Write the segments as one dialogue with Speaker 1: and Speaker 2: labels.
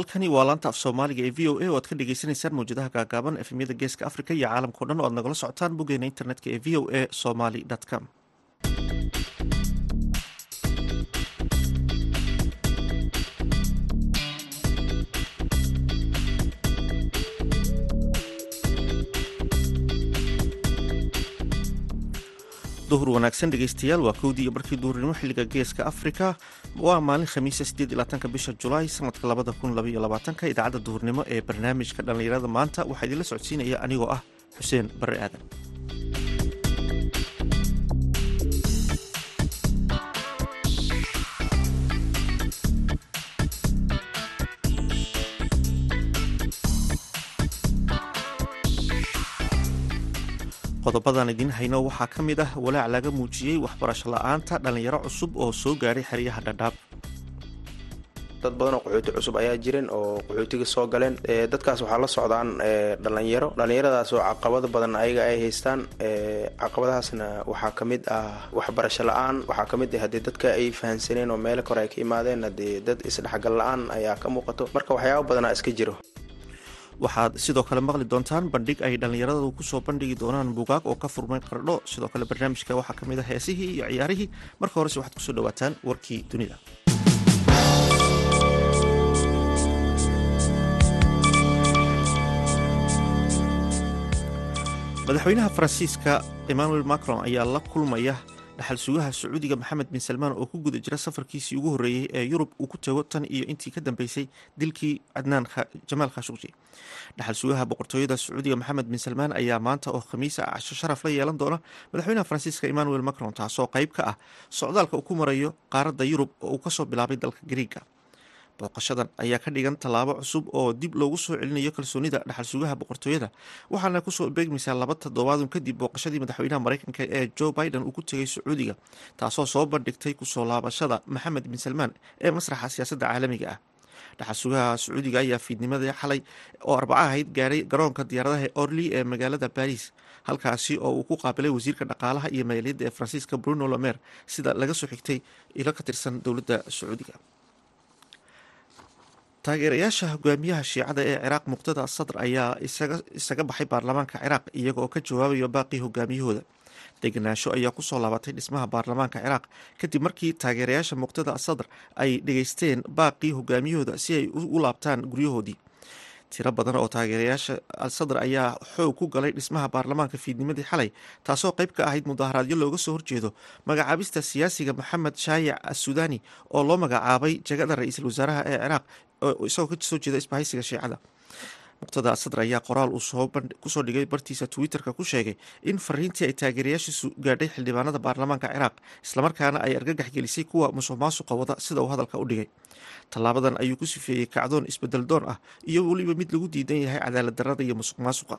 Speaker 1: halkani waa laanta af soomaaliga ee v o a oo aad ka dhegeysaneysaan mawjadaha gaagaaban efemyada geeska africa iyo caalamkao dhan oo aad nagala socotaan boggeena internetka ee v o a somaly com duhur wanaagsan dhegeystayaal waa kowdii iyo barkii duhurnimo xilliga geeska africa waa maalin khamiisa sideed iyo bisha julaay sanadka labada kun labaiyo labaatanka idaacadda duhurnimo ee barnaamijka dhallinyarada maanta waxaa idinla socodsiinaya anigoo ah xuseen barre aadan qodobadan idiin hayno waxaa ka mid ah walaac laga muujiyey waxbarasho la'aanta dhallinyaro cusub oo soo gaaray xeryaha dhadhaab.
Speaker 2: Dad badan oo qaxooti cusub ayaa jirin oo qaxootiga soo galeen. Dadkaas waxaa la socdaan dhalinyaro dhallinyaradaas oo caqabado badan ayaga ay haystaan. Caqabadahaasna waxaa ka mid ah waxbarasho la'aan. Waxaa ka mid ah haddii dadka ay fahansaneen oo meelo kore ay ka imaadeen haddii dad isdhexgal la'aan ayaa ka muuqato. Marka waxyaaba badanaa iska jiro
Speaker 1: waxaad sidoo kale maqli doontaan bandhig ay dhallinyaradu ku soo bandhigi doonaan buugaag oo ka furmay qardho. Sidoo kale barnaamijka waxaa ka mid ah heesihii iyo ciyaarihii. Marka horese waxaad ku soo dhawaataan warkii dunida. Madaxweynaha faransiiska emmanuel macron ayaa la kulmaya dhaxal sugaha sacuudiga maxamed bin salmaan oo ku guda jira safarkiisii ugu horreeyey ee yurub uu ku tago tan iyo intii ka dambeysay dilkii cadnaan jamaal khashuqji dhaxal sugaha boqortooyada sacuudiga maxamed bin salmaan ayaa maanta oo khamiisa casho sharaf la yeelan doona madaxweynaha faransiiska emmanuel macron taasoo qayb ka ah socdaalka uu ku marayo qaaradda yurub oo uu ka soo bilaabay dalka griiga booqashadan ayaa ka dhigan tallaabo cusub oo dib loogu soo celinayo kalsoonida dhaxal sugaha boqortooyada. Waxaana ku soo beegmaysaa laba toddobaadun kadib booqashadii madaxweynaha mareykanka ee joe biden uu ku tegay sacuudiga taasoo soo bandhigtay ku soo laabashada maxamed bin salmaan ee masraxa siyaasadda caalamiga ah. Dhaxal sugaha sacuudiga ayaa fiidnimadii xalay oo arbaca ahayd gaaray garoonka diyaaradaha orly ee magaalada baris halkaasi oo uu ku qaabilay wasiirka dhaqaalaha iyo maaliyadda ee faransiiska bruno lomer sida laga soo xigtay ilo ka tirsan dowladda sacuudiga taageerayaasha hogaamiyaha shiicada ee ciraaq muqtada sadr ayaa isaga baxay baarlamaanka ciraaq iyaga oo ka jawaabaya baaqii hogaamiyahooda. Degenaansho ayaa ku soo laabatay dhismaha baarlamaanka ciraaq kadib markii taageerayaasha muqtada sadr ay dhegeysteen baaqii hogaamiyahooda si ay u laabtaan guryahoodii tiro badan oo taageerayaasha al sadr ayaa xoog ku galay dhismaha baarlamaanka fiidnimadii xalay taasoo qayb ka ahayd mudaharaadyo looga soo horjeedo magacaabista siyaasiga maxamed shaayac assudaani oo loo magacaabay jagada ra'iisul wasaaraha ee ciraaq isagoo ka soo jeeda isbahaysiga shiicada. Muqtada sadr ayaa qoraal uu ku soo dhigay bartiisa twitter-ka ku sheegay in fariintii ay taageerayaashiisu gaadhay xildhibaanada baarlamaanka ciraaq islamarkaana ay argagax gelisay kuwa musuq maasuqa wada sida uu hadalka u dhigay tallaabadan ayuu ku sifeeyey kacdoon isbeddel doon ah iyo weliba mid lagu diidan yahay cadaalad darada iyo musuq maasuqa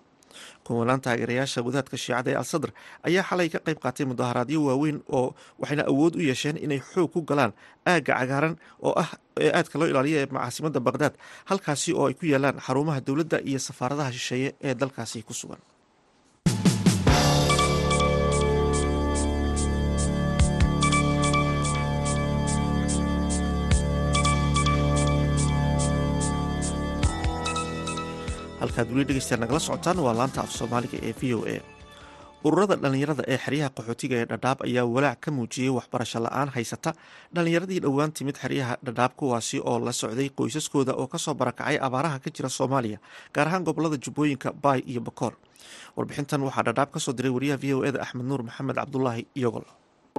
Speaker 1: kumanaan taageerayaasha wadaadka shiicada ee al sadr ayaa xalay ka qayb qaatay mudaharaadyo waaweyn oo waxayna awood u yeesheen inay xoog ku galaan aagga cagaaran oo ah ee aadka loo ilaaliya ee caasimada baqhdaad halkaasi oo ay ku yaalaan xarumaha dowladda iyo safaaradaha shisheeye ee dalkaasi ku sugan halkaad weli dhegeystayaal nagala socotaan waa laanta af soomaaliga ee v o a. Ururada dhallinyarada ee xeryaha qaxootiga ee dhadhaab ayaa walaac ka muujiyey waxbarasho la'aan haysata. Dhallinyaradii dhowaan timid xeryaha dhadhaab kuwaasi oo la socday qoysaskooda oo ka soo barakacay abaaraha ka jira soomaaliya gaar ahaan gobollada jubbooyinka baay iyo bakoor warbixintan waxaa dhadhaab ka soo diray wariyaha v o eda axmed nuur maxamed cabdulaahi iyogol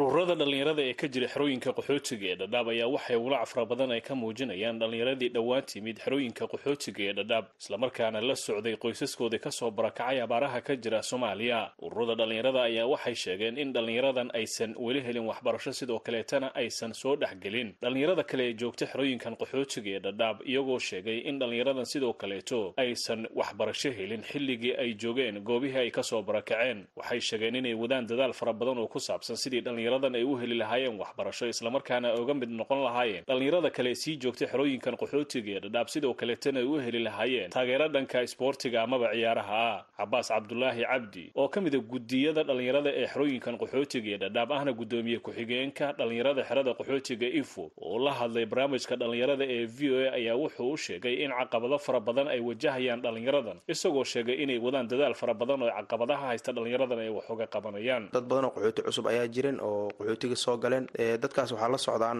Speaker 3: ururada dhallinyarada ee ka jira xerooyinka qaxootiga ee dhadhaab ayaa waxay walaac fara badan ay ka muujinayaan dhallinyaradii dhowaan timid xerooyinka qaxootiga ee dhadhaab islamarkaana la socday qoysaskooda ka soo barakacay abaaraha ka jira soomaaliya. Ururada dhallinyarada ayaa waxay sheegeen in dhallinyaradan aysan weli helin waxbarasho sidoo kaleetana aysan soo dhexgelin. Dhallinyarada kale ee joogta xerooyinkan qaxootiga ee dhadhaab iyagoo sheegay in dhallinyaradan sidoo kaleeto aysan waxbarasho helin xilligii ay joogeen goobihii ay ka soo barakaceen. Waxay sheegeen inay wadaan dadaal fara badan oo ku saabsan sidii dhallinyaradan ay u heli lahaayeen waxbarasho islamarkaana uga mid noqon lahaayeen dhallinyarada kale sii joogtay xerooyinkan qaxootiga ee dhadhaab sidoo kaleetana ay u heli lahaayeen taageero dhanka isboortiga amaba ciyaaraha ah. Cabaas cabdulaahi cabdi oo ka mid a gudiyada dhallinyarada ee xerooyinkan qaxootiga ee dhadhaab ahna guddoomiye ku-xigeenka dhallinyarada xerada qaxootiga ifo oo la hadlay barnaamijka dhallinyarada ee v o a ayaa wuxuu u sheegay in caqabado fara badan ay wajahayaan dhallinyaradan isagoo sheegay inay wadaan dadaal fara badan oo caqabadaha haysta dhallinyaradan ay wax uga qabanayaan.
Speaker 2: Dad badan oo qaxooti cusub ayaa jirin oo qaxootiga soo galeen. Dadkaas waxaa la socdaan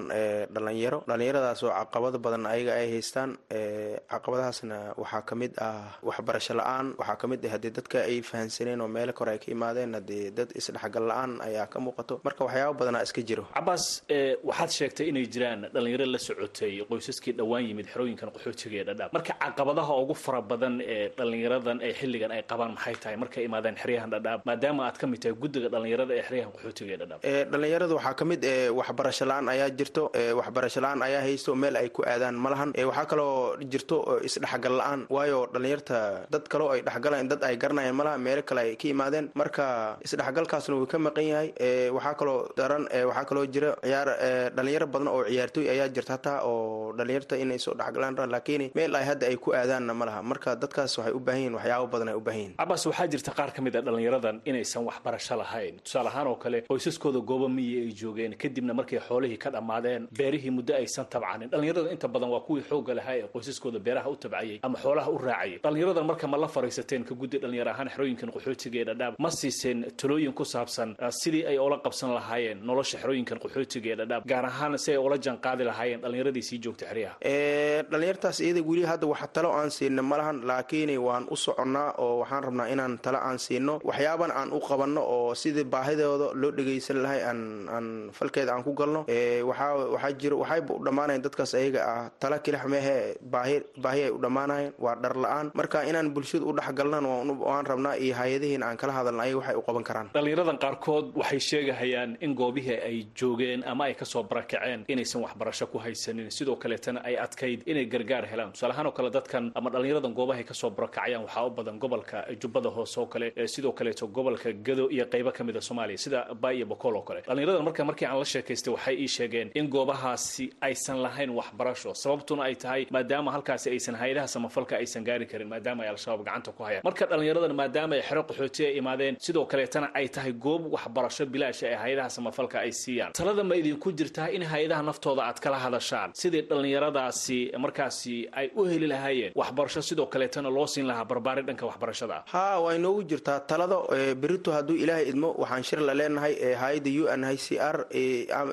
Speaker 2: dhalinyaro dhalinyaradaas oo caqabado badan ayaga ay haystaan. Caqabadahaasna waxaa ka mid ah waxbarasho la'aan. Waxaa ka mid ah haddii dadka ay fahansaneen oo meelo kore ay ka imaadeen haddii dad isdhexgal la'aan ayaa ka muuqato. Marka waxyaaba badanaa iska jiro.
Speaker 3: Cabaas waxaad sheegtay inay jiraan dhalinyaro la socotay qoysaskii dhowaan yimid xerooyinkan qaxootiga ee dhadhaab. Marka caqabadaha ugu fara badan ee dhalinyaradan ay xilligan ay qabaan maxay tahay markay imaadeen xeryahan dhadhaab? Maadaama aad ka mid tahay guddiga dhalinyarada ee xeryahan qaxootiga ee dhadhaab
Speaker 2: dhalinyarada waxaa ka mid waxbarasho la'aan ayaa jirto waxbarasho la'aan ayaa haysto meel ay ku aadaan ma lahan. Waxaa kaloo jirto isdhexgal la'aan waayo dhalinyarta dad kaloo ay dhexgalaan dad ay garanayaan malaha meelo kale ay ka imaadeen marka isdhexgalkaasna wuu ka maqan yahay. Waxaa kaloo daran waxaa kaloo jira ciyaar dhalinyaro badan oo ciyaartooy ayaa jirta hataa oo dhalinyarta inay soo dhexgalaan ran laakiin meel ay hadda ay ku aadaanna ma laha. Marka dadkaas waxay u baahan yihiin waxyaabo badan ay u baahan yihiin
Speaker 3: cabaas waxaa jirta qaar ka mid a dhalinyaradan inaysan waxbarasho lahayn. Tusaale ahaan oo kale qoysaskooda gooba miyi ay joogeen kadibna markay xoolihii ka dhammaadeen beerihii muddo aysan tabcanin. Dhalinyarada inta badan waa kuwii xoogga lahaa ee qoysaskooda beeraha u tabcayay ama xoolaha u raacayay. Dhalinyaradan marka ma la fariisateen ka guddi dhalinyar ahaan xerooyinkan qaxootiga ee dhadhaab ma siiseen talooyin ku saabsan sidii ay ula qabsan lahaayeen nolosha xerooyinkan qaxootiga ee dhadhaab gaar ahaan si ay ula janqaadi lahaayeen dhalinyaradii sii joogta xeryaha.
Speaker 2: Dhalinyartaas iyada weli hadda wax talo aan siina ma lahan laakiin waan u soconnaa oo waxaan rabnaa inaan talo aan siino waxyaaban aan u qabanno oo sidii baahidooda loo dhegaysan lahay aan aan falkeeda aan ku galno. Waxaa waxaa jiro waxayba u dhammaanayan dadkaas ayaga ah. Tala kilax meehe baahi ay u dhammaanayan waa dhar la'aan. Marka inaan bulshada u dhexgalnan waan rabnaa iyo hay'adihiin aan kala hadalna ayaga waxay u qaban karaan.
Speaker 3: Dhalinyaradan qaarkood waxay sheegahayaan in goobihii ay joogeen ama ay ka soo barakaceen inaysan waxbarasho ku haysanin. Sidoo kaleetana ay adkayd inay gargaar helaan. Tusaale ahaan oo kale dadkan ama dhalinyaradan goobahay ka soo barakacayaan waxaa u badan gobolka jubbada hoose oo kale sidoo kaleeto gobolka gado iyo qaybo ka mid a soomaaliya sida ba iyo bokool oo kale dhalinyaradan marka markii aan la sheekaystay waxay ii sheegeen in goobahaasi aysan lahayn waxbarasho. Sababtuna ay tahay maadaama halkaasi aysan hay'adaha samafalka aysan gaari karin maadaama ay al-shabaab gacanta ku hayaan. Marka dhalinyaradan maadaama ay xero qaxooti ay imaadeen sidoo kaleetana ay tahay goob waxbarasho bilaasha ee hay'adaha samafalka ay siiyaan. Talada ma idinku jirtaa in hay'adaha naftooda aad kala hadashaan? Sidii dhalinyaradaasi markaasi ay u heli lahaayeen waxbarasho sidoo kaleetana loo siin lahaa barbaarin dhanka waxbarashada?
Speaker 2: Ha waa inoogu jirtaa talada berito hadduu ilaahay idmo waxaan shir la leenahay hay'adda u n h c r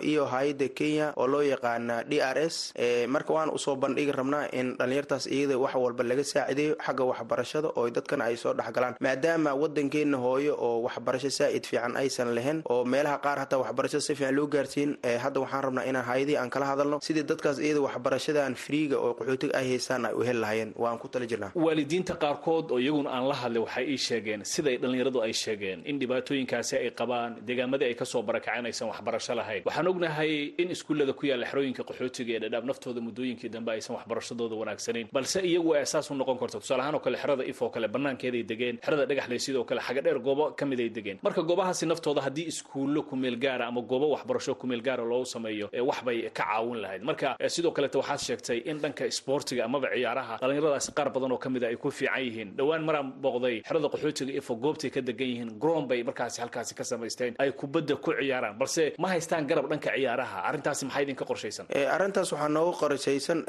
Speaker 2: iyo hay'adda kenya oo loo yaqaana d r s marka waan u soo bandhigi rabnaa in dhalinyartaas iyada wax walba laga saacideeyo xagga waxbarashada oo dadkana ay soo dhexgalaan. Maadaama wadankeena hooyo oo waxbarasho saa'id fiican aysan lahayn oo meelaha qaar hataa waxbarashada si fiican loo gaarsiin hadda waxaan rabnaa inaan hay'adihii aan kala hadalno sidii dadkaas iyada waxbarashadan friiga oo qaxootiga ay haystaan ay u heli lahayeen waan ku tala jirnaa.
Speaker 3: Waalidiinta qaarkood oo iyaguna aan la hadlay waxay ii sheegeen siday dhalinyaradu ay sheegeen in dhibaatooyinkaasi ay qabaan deegaamadii ay ka soo barakaceen aysan waxbarasho lahayn. Waxaan ognahay in iskuullada ku yaalla xerooyinka qaxootiga ee dhadhaab naftooda muddooyinkii dambe aysan waxbarashadooda wanaagsanayn balse iyagu ay asaas u noqon karto. Tusaale ahaan oo kale xerada if oo kale banaankeeday degeen xerada dhagaxley sidoo kale xaga dheer goobo ka mid ay degeen. Marka goobahaasi naftooda haddii iskuullo kumeel gaara ama goobo waxbarasho kumeel gaara loogu sameeyo wax bay ka caawin lahayd. Marka sidoo kaleeta waxaad sheegtay in dhanka isboortiga amaba ciyaaraha dhalinyaradaasi qaar badan oo ka mid a ay ku fiican yihiin. Dhowaan maraan booqday xerada qaxootiga ifo goobtay ka degan yihiin groom bay markaasi halkaasi ka samaysteen ay kubadda ku ciyaaraan balse ma haystaan garab dhanka ciyaaraha? Arrintaasi maxaa idinka qorshaysan?
Speaker 2: Arrintaas waxaa nooga qorshaysan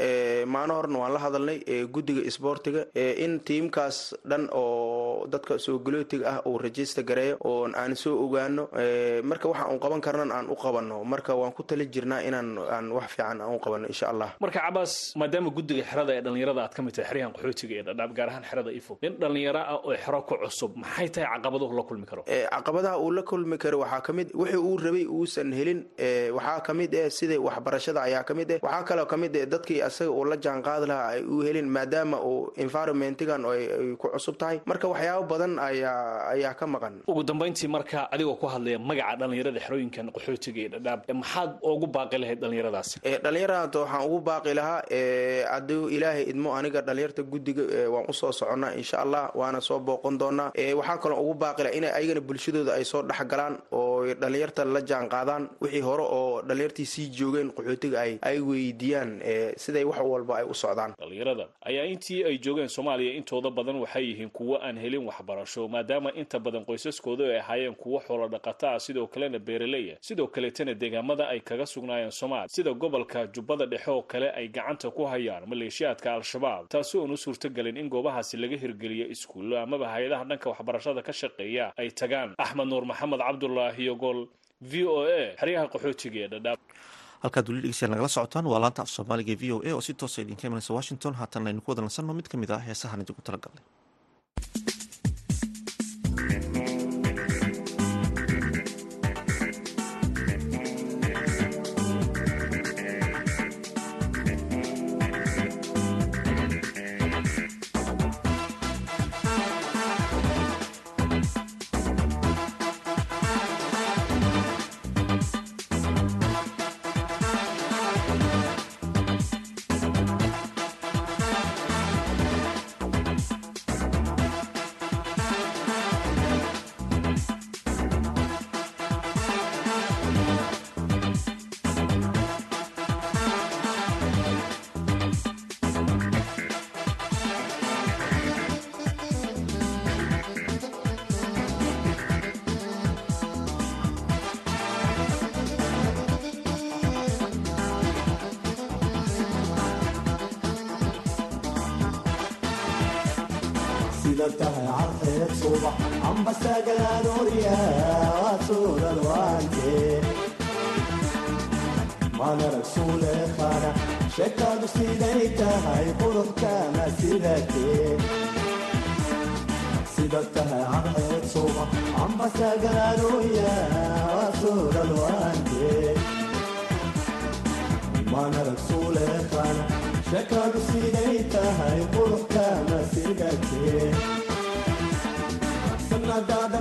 Speaker 2: maalin horena waan la hadalnay guddiga isboortiga in tiimkaas dhan oo dadka soo galootiga ah uu rajista gareeyo oon aan soo ogaano marka waxa un qaban karnan aan u qabanno. Marka waan ku tali jirnaa inaan aan wax fiican aan u qabanno insha allah.
Speaker 3: Marka cabaas maadaama guddiga xerada ee dhalinyarada aad ka mid tahay xeryahan qaxootiga ee dhadhaab gaar ahaan xerada ifo nin dhalinyaro ah oo xero ku cusub maxay tahay caqabaduhu la kulmi karo?
Speaker 2: Caqabadaha uu la kulmi karo waxaa ka mid wixii uu rabay uusan helin waxaa ka mid eh sida waxbarashada ayaa ka mid eh. Waxaa kaloo ka mid eh dadkii asaga uu la jaanqaadi lahaa ay u helin maadaama uu environmentigan ay ku cusub tahay. Marka waxyaabo badan ayaa ayaa ka maqan.
Speaker 3: Ugu dambayntii marka adigoo ku hadlaya magaca dhalinyarada xerooyinkan qaxootiga ee dhadhaab maxaad ugu baaqi lahayd dhalinyaradaasi
Speaker 2: dhalinyarada waxaan ugu baaqi lahaa hadduu ilaahay idmo aniga dhalinyarta guddiga waan u soo soconnaa insha allah waana soo booqon doonaa waxaa kaloo ugu baaqi laha in ayagana bulshadooda ay soo dhexgalaan oo dhalinyarta dhalinyarta la jaan qaadaan wixii hore oo dhalinyartii sii joogeen qaxootiga ay ay weydiiyaan siday wax walba ay u socdaan.
Speaker 3: Dhalinyarada ayaa intii ay joogeen soomaaliya intooda badan waxay yihiin kuwo aan helin waxbarasho maadaama inta badan qoysaskooda ay ahaayeen kuwo xoolo dhaqata ah sidoo kalena beeraleya sidoo kaleetana deegaamada ay kaga sugnaayeen soomaaliya sida gobolka jubbada dhexe oo kale ay gacanta ku hayaan maleeshiyaadka al-shabaab taasi oon u suurtagelin in goobahaasi laga hirgeliyo iskuullo amaba hay'adaha dhanka waxbarashada ka shaqeeya ay tagaan axmed nuur maxamed cabdulaahi yogol v o a xeryaha qaxootiga ee dhadhaab
Speaker 1: halkaad weli dhegeystayaal nagala socotaan waa laanta af soomaaliga v o a oo si toosa idinka imanaysa washington. Haatan aynu ku wada lansanno mid ka mid ah heesahan idinku talagalnay
Speaker 4: sida tahay carxeed subax amba sagalaanoorya waa suuralwaante manarag suuleekana sheekadu siday tahay quruxkana sidakee sida tahay carxeed subax amba sagalaanoorya waa suuralwaante manarag suuleekana sheekadu siday tahay quruxkana sidakee sanadaada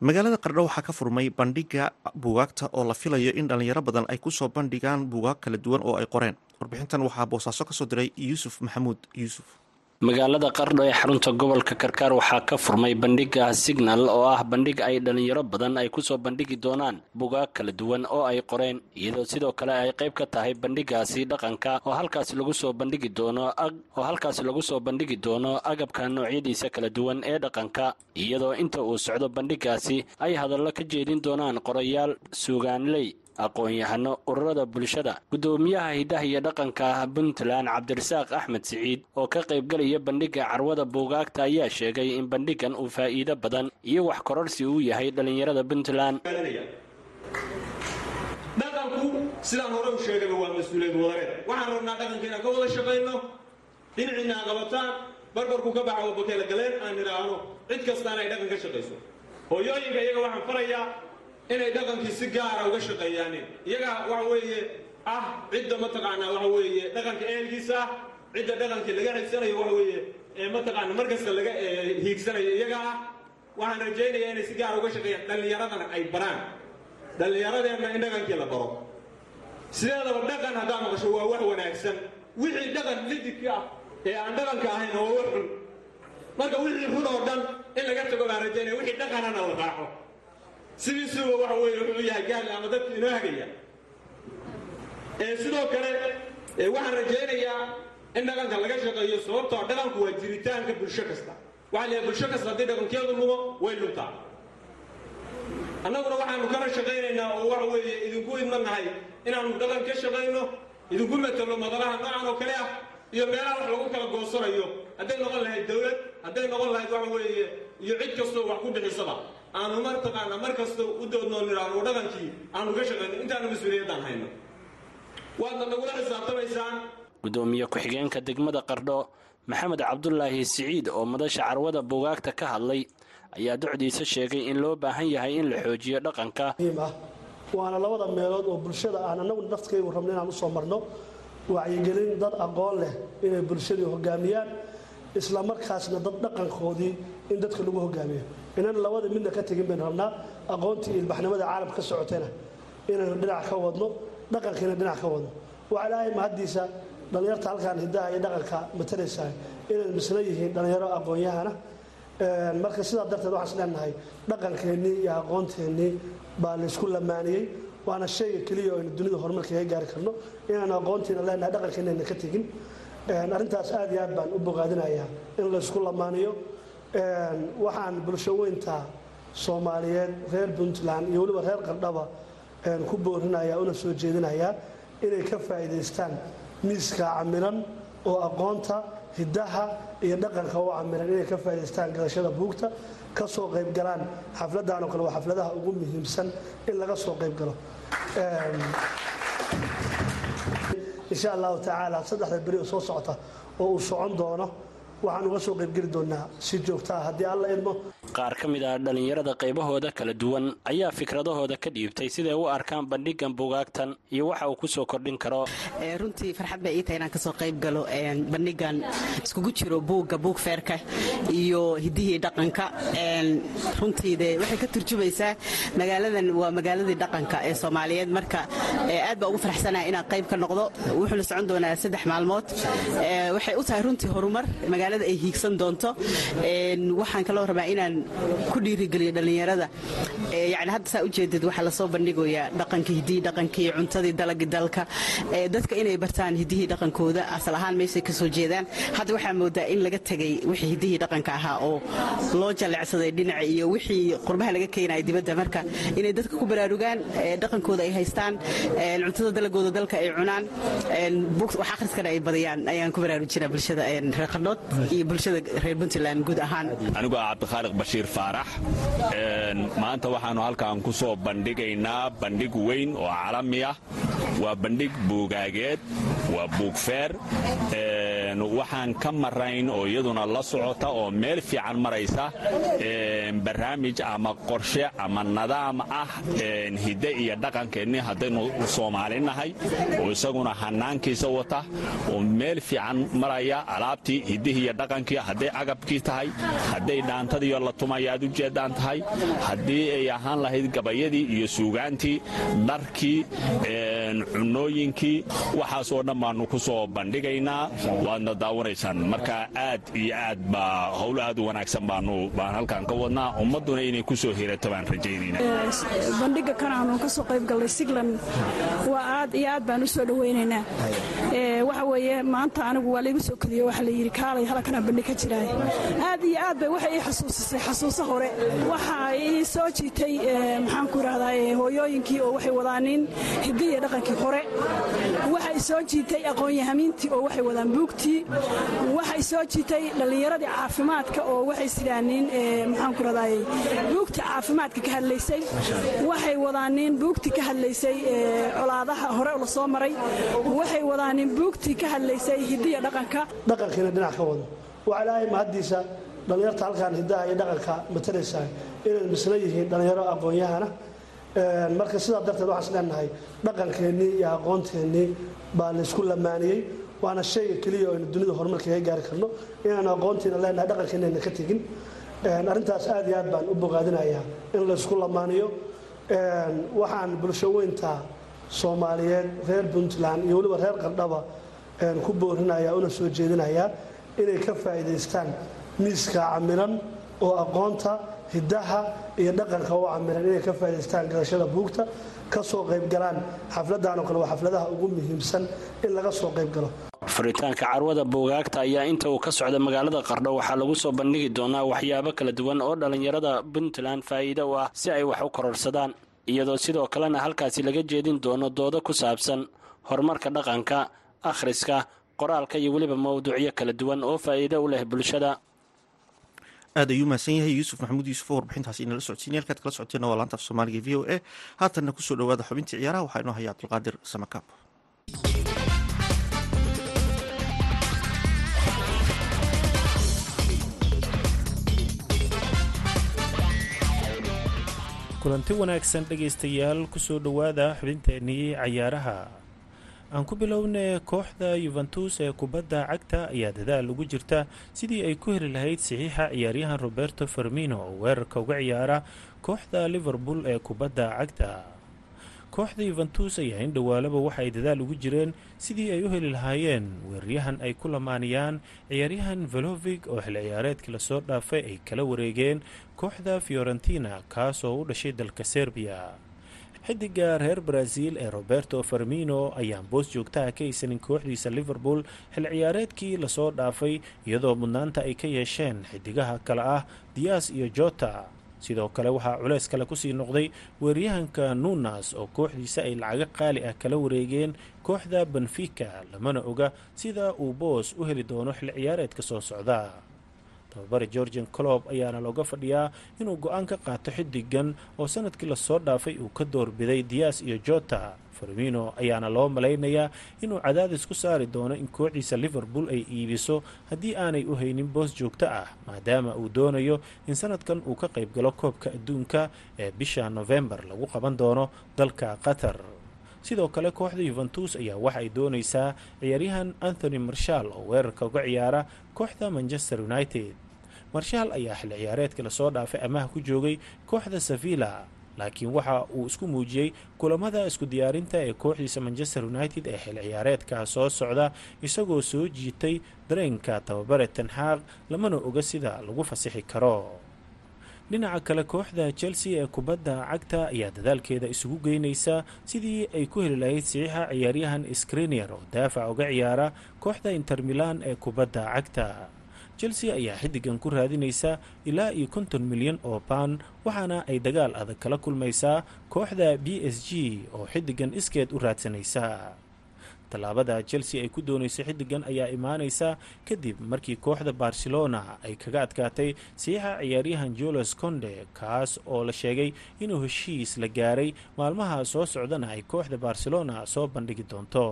Speaker 1: magaalada qardho waxaa ka furmay bandhiga buugaagta oo la filayo in dhalinyaro badan ay ku soo bandhigaan buugaag kala duwan oo ay qoreen. Warbixintan waxaa boosaaso ka soo diray yuusuf maxamuud. Yuusuf
Speaker 5: magaalada qardho ee xarunta gobolka karkaar waxaa ka furmay bandhiga signal oo ah bandhig ay dhalinyaro badan ay ku soo bandhigi doonaan bugaag kala duwan oo ay qoreen iyadoo sidoo kale ay qayb ka tahay bandhigaasi dhaqanka oo halkaas lagu soo bandhigi doono oo halkaas lagu soo bandhigi doono agabka noocyadiisa kala duwan ee dhaqanka iyadoo inta uu socdo bandhigaasi ay hadallo ka jeedin doonaan qorayaal suugaanley aqoon-yahano ururada bulshada. Guddoomiyaha hiddaha iyo dhaqanka puntland cabdirasaaq axmed siciid oo ka qaybgelaya bandhigga carwada buugaagta ayaa sheegay in bandhigan uu faa'iido badan iyo wax kororsi uu yahay dhallinyarada puntland.
Speaker 6: Dhaqanku sidaan hore u sheegayba waa mas'uuliyad wadareed. Waxaan rabnaa dhaqanka inaan ka wada shaqayno dhinaciina a qabataan barbarku ka baxa wabakeela galeen aan nidhaahno cid kastaana ay dhaqan ka shaqayso. Hooyooyinka iyaga waxaan farayaa inay dhaqankii si gaara uga shaqeeyaanin iyaga waxa weeye ah cidda mataqaanaa waxa weeye dhaqanka ehelkiisa ah cidda dhaqankii laga xigsanayo waxa weeye ee mataqaana markasta laga hiigsanayo. Iyaga ah waxaan rajaynayaa inay si gaara uga shaqeeyaan. Dhallinyaradana ay baraan. Dhallinyaradeenna in dhaqankii la baro. Sideedaba dhaqan haddaa maqasho waa wax wanaagsan. Wixii dhaqan lididka ah ee aan dhaqanka ahayn waa wax xun. Marka wixii xun oo dhan in laga tago baan rajaynaya. Wixii dhaqanana la raaco sidiisuba waxa weeye wuxuu yahay gaali ama dadka inoo hagaya. Sidoo kale waxaan rajaynayaa in dhaqanka laga shaqeeyo sababtoo dhaqanku waa jiritaanka bulsho kasta. Waxaa leeyahay bulsho kasta haddii dhaqankeedu lumo way luntaa annaguna waxaanu kala shaqaynaynaa oo waxa weeye idinku idma nahay inaannu dhaqan ka shaqayno idinku matalo madalaha noocan oo kale ah iyo meelaha wax lagu kala goosanayo. Hadday noqon lahayd dowlad hadday noqon lahayd waxa weeye iyo cid kastoo wax ku bixisaba aanu martaqaana mar kasta u doodnoo nidhaahno dhaqankii aanu ka shaqayno intaanu mas'uuliyaddaan hayno waadna nagula xisaabtamaysaan
Speaker 5: gudoomiye ku-xigeenka degmada qardho maxamed cabdulaahi siciid oo madasha carwada buugaagta ka hadlay ayaa docdiisa sheegay in loo baahan yahay in la xoojiyo dhaqanka
Speaker 7: waana labada meelood oo bulshada aan annagu naftkaygu rabno inaan u soo marno wacyigelin dad aqoon leh inay bulshadii hogaamiyaan isla markaasna dad dhaqankoodii in dadka lagu hogaamiyo. Inan labada midna ka tegin baynu rabnaa aqoontii ilbaxnimada caalamka ka socotayna. Inaynu dhinac ka wadno dhaqankiina dhinac ka wadno. Waxaa ilaahay mahaddiisa dhallinyarta halkaan hidaha iyo dhaqanka matalaysaa inay misla yihiin dhallinyaro aqoon-yahana marka sidaa darteed waxaan is leenahay dhaqankeennii iyo aqoonteennii baa laysku lamaaniyey. Waana shayga keliya oo aynu dunida horumarka gaari karno. Inaanu aqoontiina leenahay dhaqankeenayna ka tegin arrintaas aad iyo aad baan u bogaadinayaa in laysku lamaaniyo. Waxaan bulsho weynta soomaaliyeed reer puntland iyo weliba reer qardhaba ku boorinaya una soo jeedinayaa inay ka faa'iidaystaan miiska camilan oo aqoonta hiddaha iyo dhaqanka u camilan inay ka faa'idaystaan gadashada buugta ka soo qayb galaan xafladdan oo kale waa xafladaha ugu muhiimsan in laga soo qayb galo insha allahu tacaala saddexda beri oo soo socota oo uu socon doono waxaan uga soo qaybgeli doonaa si joogta ah. Haddii alla idmo
Speaker 5: qaar ka mid ah dhallinyarada qaybahooda kala duwan ayaa fikradahooda ka dhiibtay siday u arkaan bandhigan bugaagtan iyo waxa uu ku soo kordhin karo.
Speaker 8: Runtii farxad bay ii tahay inaan ka soo qayb galo bandhigan iskugu jiro buugga buug feerka iyo hidihii dhaqanka. Runtii de waxay ka turjumaysaa magaaladan waa magaaladii dhaqanka ee soomaaliyeed. Marka aad baa ugu faraxsanaya inaan qayb ka noqdo. Wuxuuna socon doonaa saddex maalmood. Waxay u tahay runtii horumar. Magaalada ay hiigsan doonto. Waxaan kaloo rabaa inaan ku dhiirigeliyo dhallinyarada. Yani hadda saa ujeedad waxaa la soo bandhigayaa dhaqanka hidihii dhaqanka cuntadii dalagii dalka. Dadka inay bartaan hidihii dhaqankooda asal ahaan meeshay ka soo jeedaan. Hadda waxaa moodaa in laga tegay wixii hidihii dhaqanka ahaa oo loo jalecsaday dhinaca iyo wixii qurbaha laga keenaya dibadda. Marka inay dadka ku baraarugaan dhaqankooda ay haystaan cuntada dalagooda dalka ay cunaan wax akhriskana ay badiyaan. Ayaan ku baraarujinaa bulshada reer qardhood iyo bulshada reer puntland guud ahaan.
Speaker 9: Ah bashiir faarax maanta waxaannu halkan ku soo bandhigaynaa bandhig weyn oo calami ah. Waa bandhig buugaageed waa buugfeer waxaan ka marayn oo iyaduna la socota oo meel fiican maraysa barnaamij ama qorshe ama nadaam ah hidde iyo dhaqankeenni haddaynu soomaali nahay oo isaguna hanaankiisa wata oo meel fiican maraya alaabtii hiddihii iyo dhaqankii hadday agabkii tahay hadday dhaantadiiyo la tumaya aad u jeedaan tahay haddii ay ahaan lahayd gabayadii iyo suugaantii dharkii cunooyinkii waxaasoo dhan baannu ku soo bandhigaynaa. Waadna daawanaysaan marka aad iyo aad baa howl aad u wanaagsan baanu baan halkan ka wadnaa. Ummadduna inay ku hirato baan rajaynayna.
Speaker 10: Bandhiga kan aanu ka soo qayb gallay siglan. Waa aad iyo aad baan u soo dhowaynaynaa waxa weeye maanta anigu waa laygu soo keliyo waxa la yidhi kaalay halkanaa bandhig ka jiraay aad iyo aad bay waxay ii xasuusisay xasuuso hore waxa ii soo jiitay maxaan ku idhahdaa hooyooyinkii oo waxay wadaanin hidiya dhaqankii hore. Waxay soo jiitay aqoon-yahamiintii oo waxay wadaan buugtii. Waxay soo jiitay dhallinyaradii caafimaadka oo waxay sidaanin maxaan ku idhahdaa buugtii caafimaadka ka hadlaysay. Waxay wadaanin buugtii ka hadlaysay colaadaha hore la soo maray. Waxay wadaanin buugtii ka hadlaysay hidiya dhaqanka.
Speaker 7: Dhaqankiina dhinac ka wado. Waxaa ilaahay mahaddiisa dhallinyarta halkaan hidaha iyo dhaqanka matalaysaa inay misla yihiin dhallinyaro aqoon-yahana marka sidaa darteed waxaan is leenahay dhaqankeennii iyo aqoonteennii baa laysku lamaaniyey waana shayga keliya aynu dunida horumarka gaari karno. Inaanu aqoontiina leenahay dhaqankeenayna ka tegin. Arrintaas aad iyo aad baan u bogaadinayaa in laysku lamaaniyo waxaan bulsho weynta soomaaliyeed reer puntland iyo weliba reer qardhaba ku boorinaya una soo jeedinayaa inay ka faa'iidaystaan miiska camilan oo aqoonta hiddaha iyo dhaqanka u camilan inay ka faa'idaystaan gadashada buugta ka soo qayb galaan xafladdan oo kale waa xafladaha ugu muhiimsan in laga soo qayb galo.
Speaker 5: Furitaanka carwada buugaagta ayaa inta uu ka socda magaalada qardho waxaa lagu soo bandhigi doonaa waxyaabo kala duwan oo dhallinyarada puntland faa'iido u ah si ay wax u kororsadaan iyadoo sidoo kalena halkaasi laga jeedin doono doodo ku saabsan horumarka dhaqanka akhriska qoraalka iyo weliba mawduucyo kala duwan oo faa'iido u leh bulshada
Speaker 1: aad ayuu mahadsan yahay. Yuusuf maxamuud yuusuf oo warbixintaasi inala socodsiinay halkaad kala socoteena waa laanta af soomaaliga v o a. Haatanna ku soo dhowaada xubintii ciyaaraha. Waxaa inoo haya cabdulqaadir samakaab
Speaker 11: kulanti wanaagsan dhegaystayaal ku soo dhowaada xubinteennii cayaaraha aan ku bilownay kooxda yuventus ee kubadda cagta ayaa dadaal ugu jirta sidii ay ku heli lahayd saxiixa ciyaaryahan roberto fermino oo weerarka uga ciyaara kooxda liverpool ee kubadda cagta. Kooxda yuventus ayaa in dhowaalaba waxa ay dadaal ugu jireen sidii ay u heli lahaayeen weeraryahan ay ku lamaaniyaan ciyaaryahan velovig oo xil ciyaareedkii la soo dhaafay ay kala wareegeen kooxda fiorentina kaas oo u dhashay dalka serbiya xidiga reer brazil ee roberto fermino ayaan boos joogtaha ka haysanin kooxdiisa liverpool xil ciyaareedkii la soo dhaafay iyadoo mudnaanta ay ka yeesheen xidigaha kale ah dias iyo jota. Sidoo kale waxaa culeys kale ku sii noqday weeryahanka nunas oo kooxdiisa ay lacago qaali ah kala wareegeen kooxda benfica lamana oga sida uu boos u heli doono xil ciyaareedka soo socda tababare georgian colob ayaana looga fadhiyaa inuu go'aan ka qaato xidigan oo sannadkii la soo dhaafay uu ka doorbiday dias iyo jota. Fermino ayaana loo malaynayaa inuu cadaadis ku saari doono in kooxdiisa liverpool ay iibiso haddii aanay u haynin boos joogto ah maadaama uu doonayo in sanadkan uu ka qayb galo koobka adduunka ee bisha novembar lagu qaban doono dalka qatar. Sidoo kale kooxda yuventus ayaa waxa ay doonaysaa ciyaaryahan anthony marshal oo weerarka uga ciyaara kooxda manchester united marshal ayaa xil ciyaareedkii la soo dhaafay amaha ku joogay kooxda sevilla laakiin waxa uu isku muujiyey kulamada isku diyaarinta ee kooxdiisa manchester united ee xil ciyaareedka soo socda isagoo soo jiitay dareenka tababare tanxaaq lamana oga sida lagu fasixi karo. Dhinaca kale kooxda chelsea ee kubadda cagta ayaa dadaalkeeda isugu geynaysa sidii ay ku heli lahayd saxiixa ciyaaryahan skrinier oo daafac uga ciyaara kooxda inter milan ee kubadda cagta chelsea ayaa xidigan ku raadinaysa ilaa iyo konton milyan oo baan waxaana ay dagaal adag kala kulmaysaa kooxda b s g oo xidigan iskeed u raadsanaysa. Tallaabada chelsea ay ku doonayso xidigan ayaa imaanaysa kadib markii kooxda barcelona ay kaga adkaatay saxiixa ciyaaryahan jules conde kaas oo la sheegay inuu heshiis la gaaray maalmaha soo socdana ay kooxda barcelona soo bandhigi doonto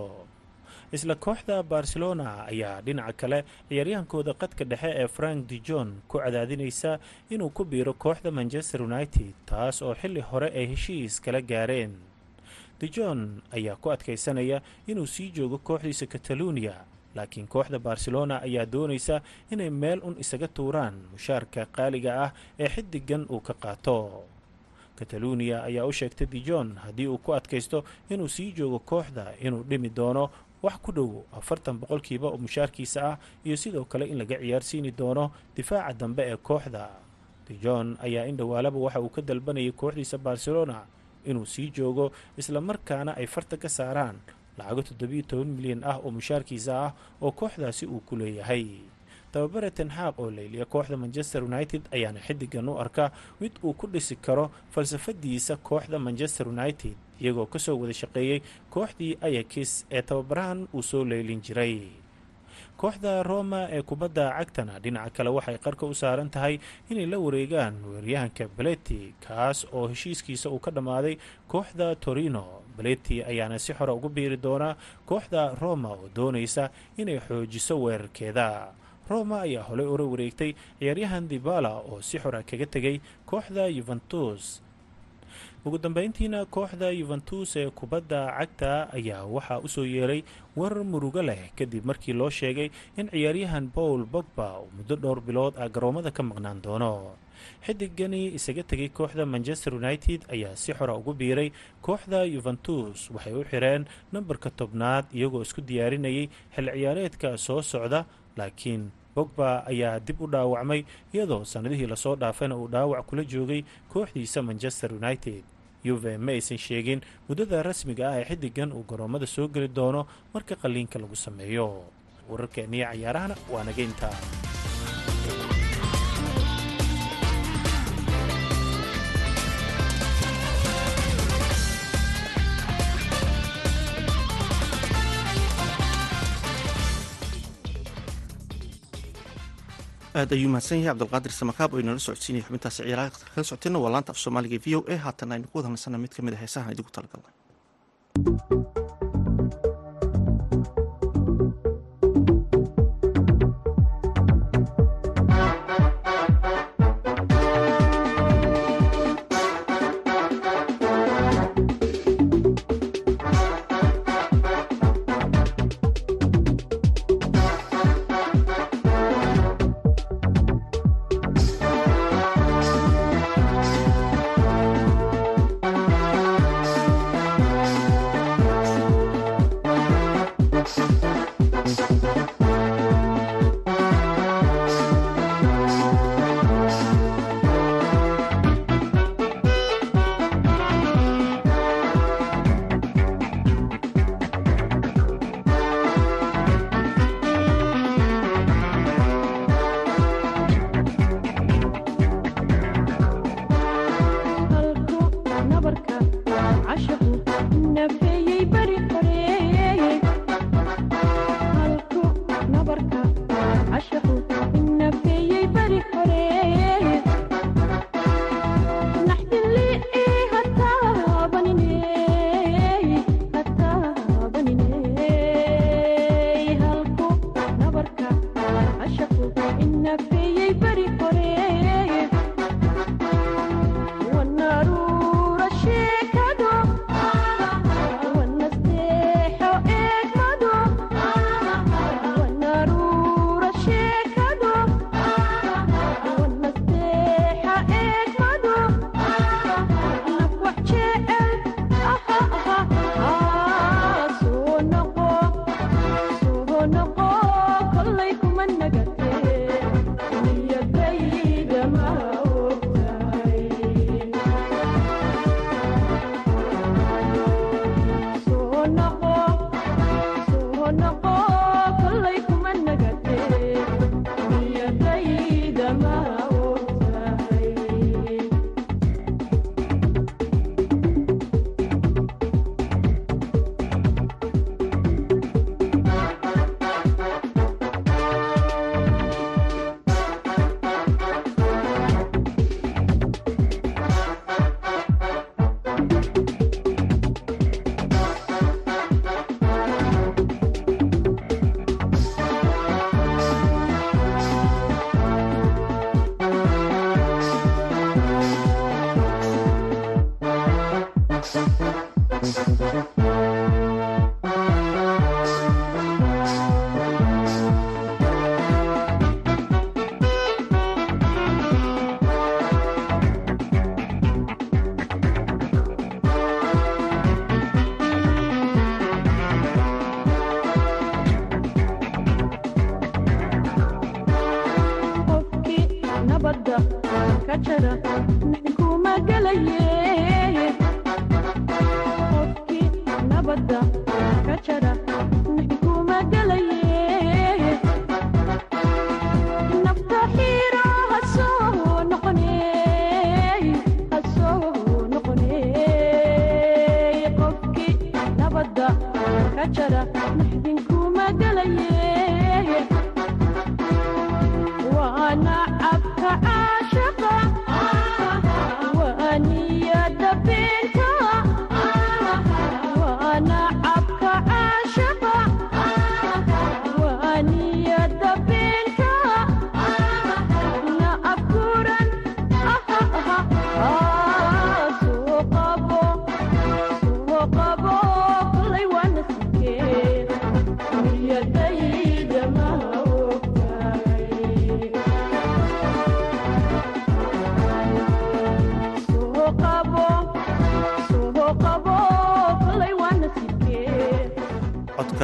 Speaker 11: isla kooxda barcelona ayaa dhinaca kale ciyaaryahankooda qadka dhexe ee frank de jon ku cadaadinaysa inuu ku biiro kooxda manchester united taas oo xilli hore ay heshiis kala gaareen. De jon ayaa ku adkaysanaya inuu sii joogo kooxdiisa catalunya laakiin kooxda barcelona ayaa doonaysa inay meel un isaga tuuraan mushaarka qaaliga ah ee xidigan uu ka qaato. Catalunya ayaa u sheegtay de jon haddii uu ku adkaysto inuu sii joogo kooxda inuu dhimi doono wax ku dhow afartan boqolkiiba oo mushaarkiisa ah iyo sidoo kale in laga ciyaarsiini doono difaaca dambe ee kooxda. De jon ayaa in dhowaalaba waxa uu ka dalbanayay kooxdiisa barcelona inuu sii joogo islamarkaana ay farta ka saaraan. Lacago toddobiyo toban milyan ah oo mushaarkiisa ah oo kooxdaasi uu ku leeyahay. Tababare tenxaaq oo leyliya kooxda manchester united ayaana xidigan u arka mid uu ku dhisi karo falsafadiisa kooxda manchester united iyagoo ka soo wada shaqeeyey kooxdii ayakis ee tababarahan uu soo leylin jiray. Kooxda roma ee kubadda cagtana dhinaca kale waxay qarka u saaran tahay inay la wareegaan weeryahanka beleti kaas oo heshiiskiisa uu ka dhammaaday kooxda torino. Beleti ayaana si xora ugu biiri doonaa kooxda roma oo doonaysa inay xoojiso weerarkeeda. Roma ayaa holey ula wareegtay ciyaaryahan dibala oo si xora kaga tegay kooxda yuventus ugu dambeyntiina kooxda yuventus ee kubadda cagta ayaa waxaa u soo yeeray warar murugo leh kadib markii loo sheegay in ciyaaryahan paul bogba uu muddo dhowr bilood ah garoomada ka maqnaan doono. Xidigani isaga tegay kooxda manchester united ayaa si xora ugu biiray kooxda yuventus waxay u xireen nambarka tobnaad iyagoo isku diyaarinayay xil ciyaareedka soo socda laakiin bogba ayaa dib u dhaawacmay iyadoo sannadihii la soo dhaafayna uu dhaawac kula joogay kooxdiisa manchester united. Yuve ma aysan sheegin muddada rasmiga ah ee xidigan uu garoomada soo geli doono marka qalliinka lagu sameeyo. Wararkeennii cayaarahana waa nageynta
Speaker 12: aad ayuu mahadsan yahay. Cabdulqaadir samakaab oo inala socodsiinaya xubintaasi ciyaaraha kala socoteenna waa laanta af soomaaliga v o a. Haatan aynu ku wada nasanna mid ka mid a heesahan idigu talagalnay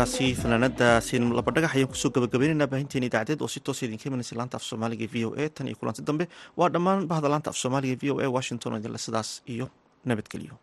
Speaker 12: markaasi fanaanadaasiin laba dhagax ayaan ku soo gabagabaynaynaa baahinteen idaacadeed oo si toos ah idinka imanaysa laanta af soomaaliga v o a tan iyo kulanti dambe. Waa dhammaan bahda laanta af soomaaliga v o a washington oo idinle sidaas iyo nabadgelyo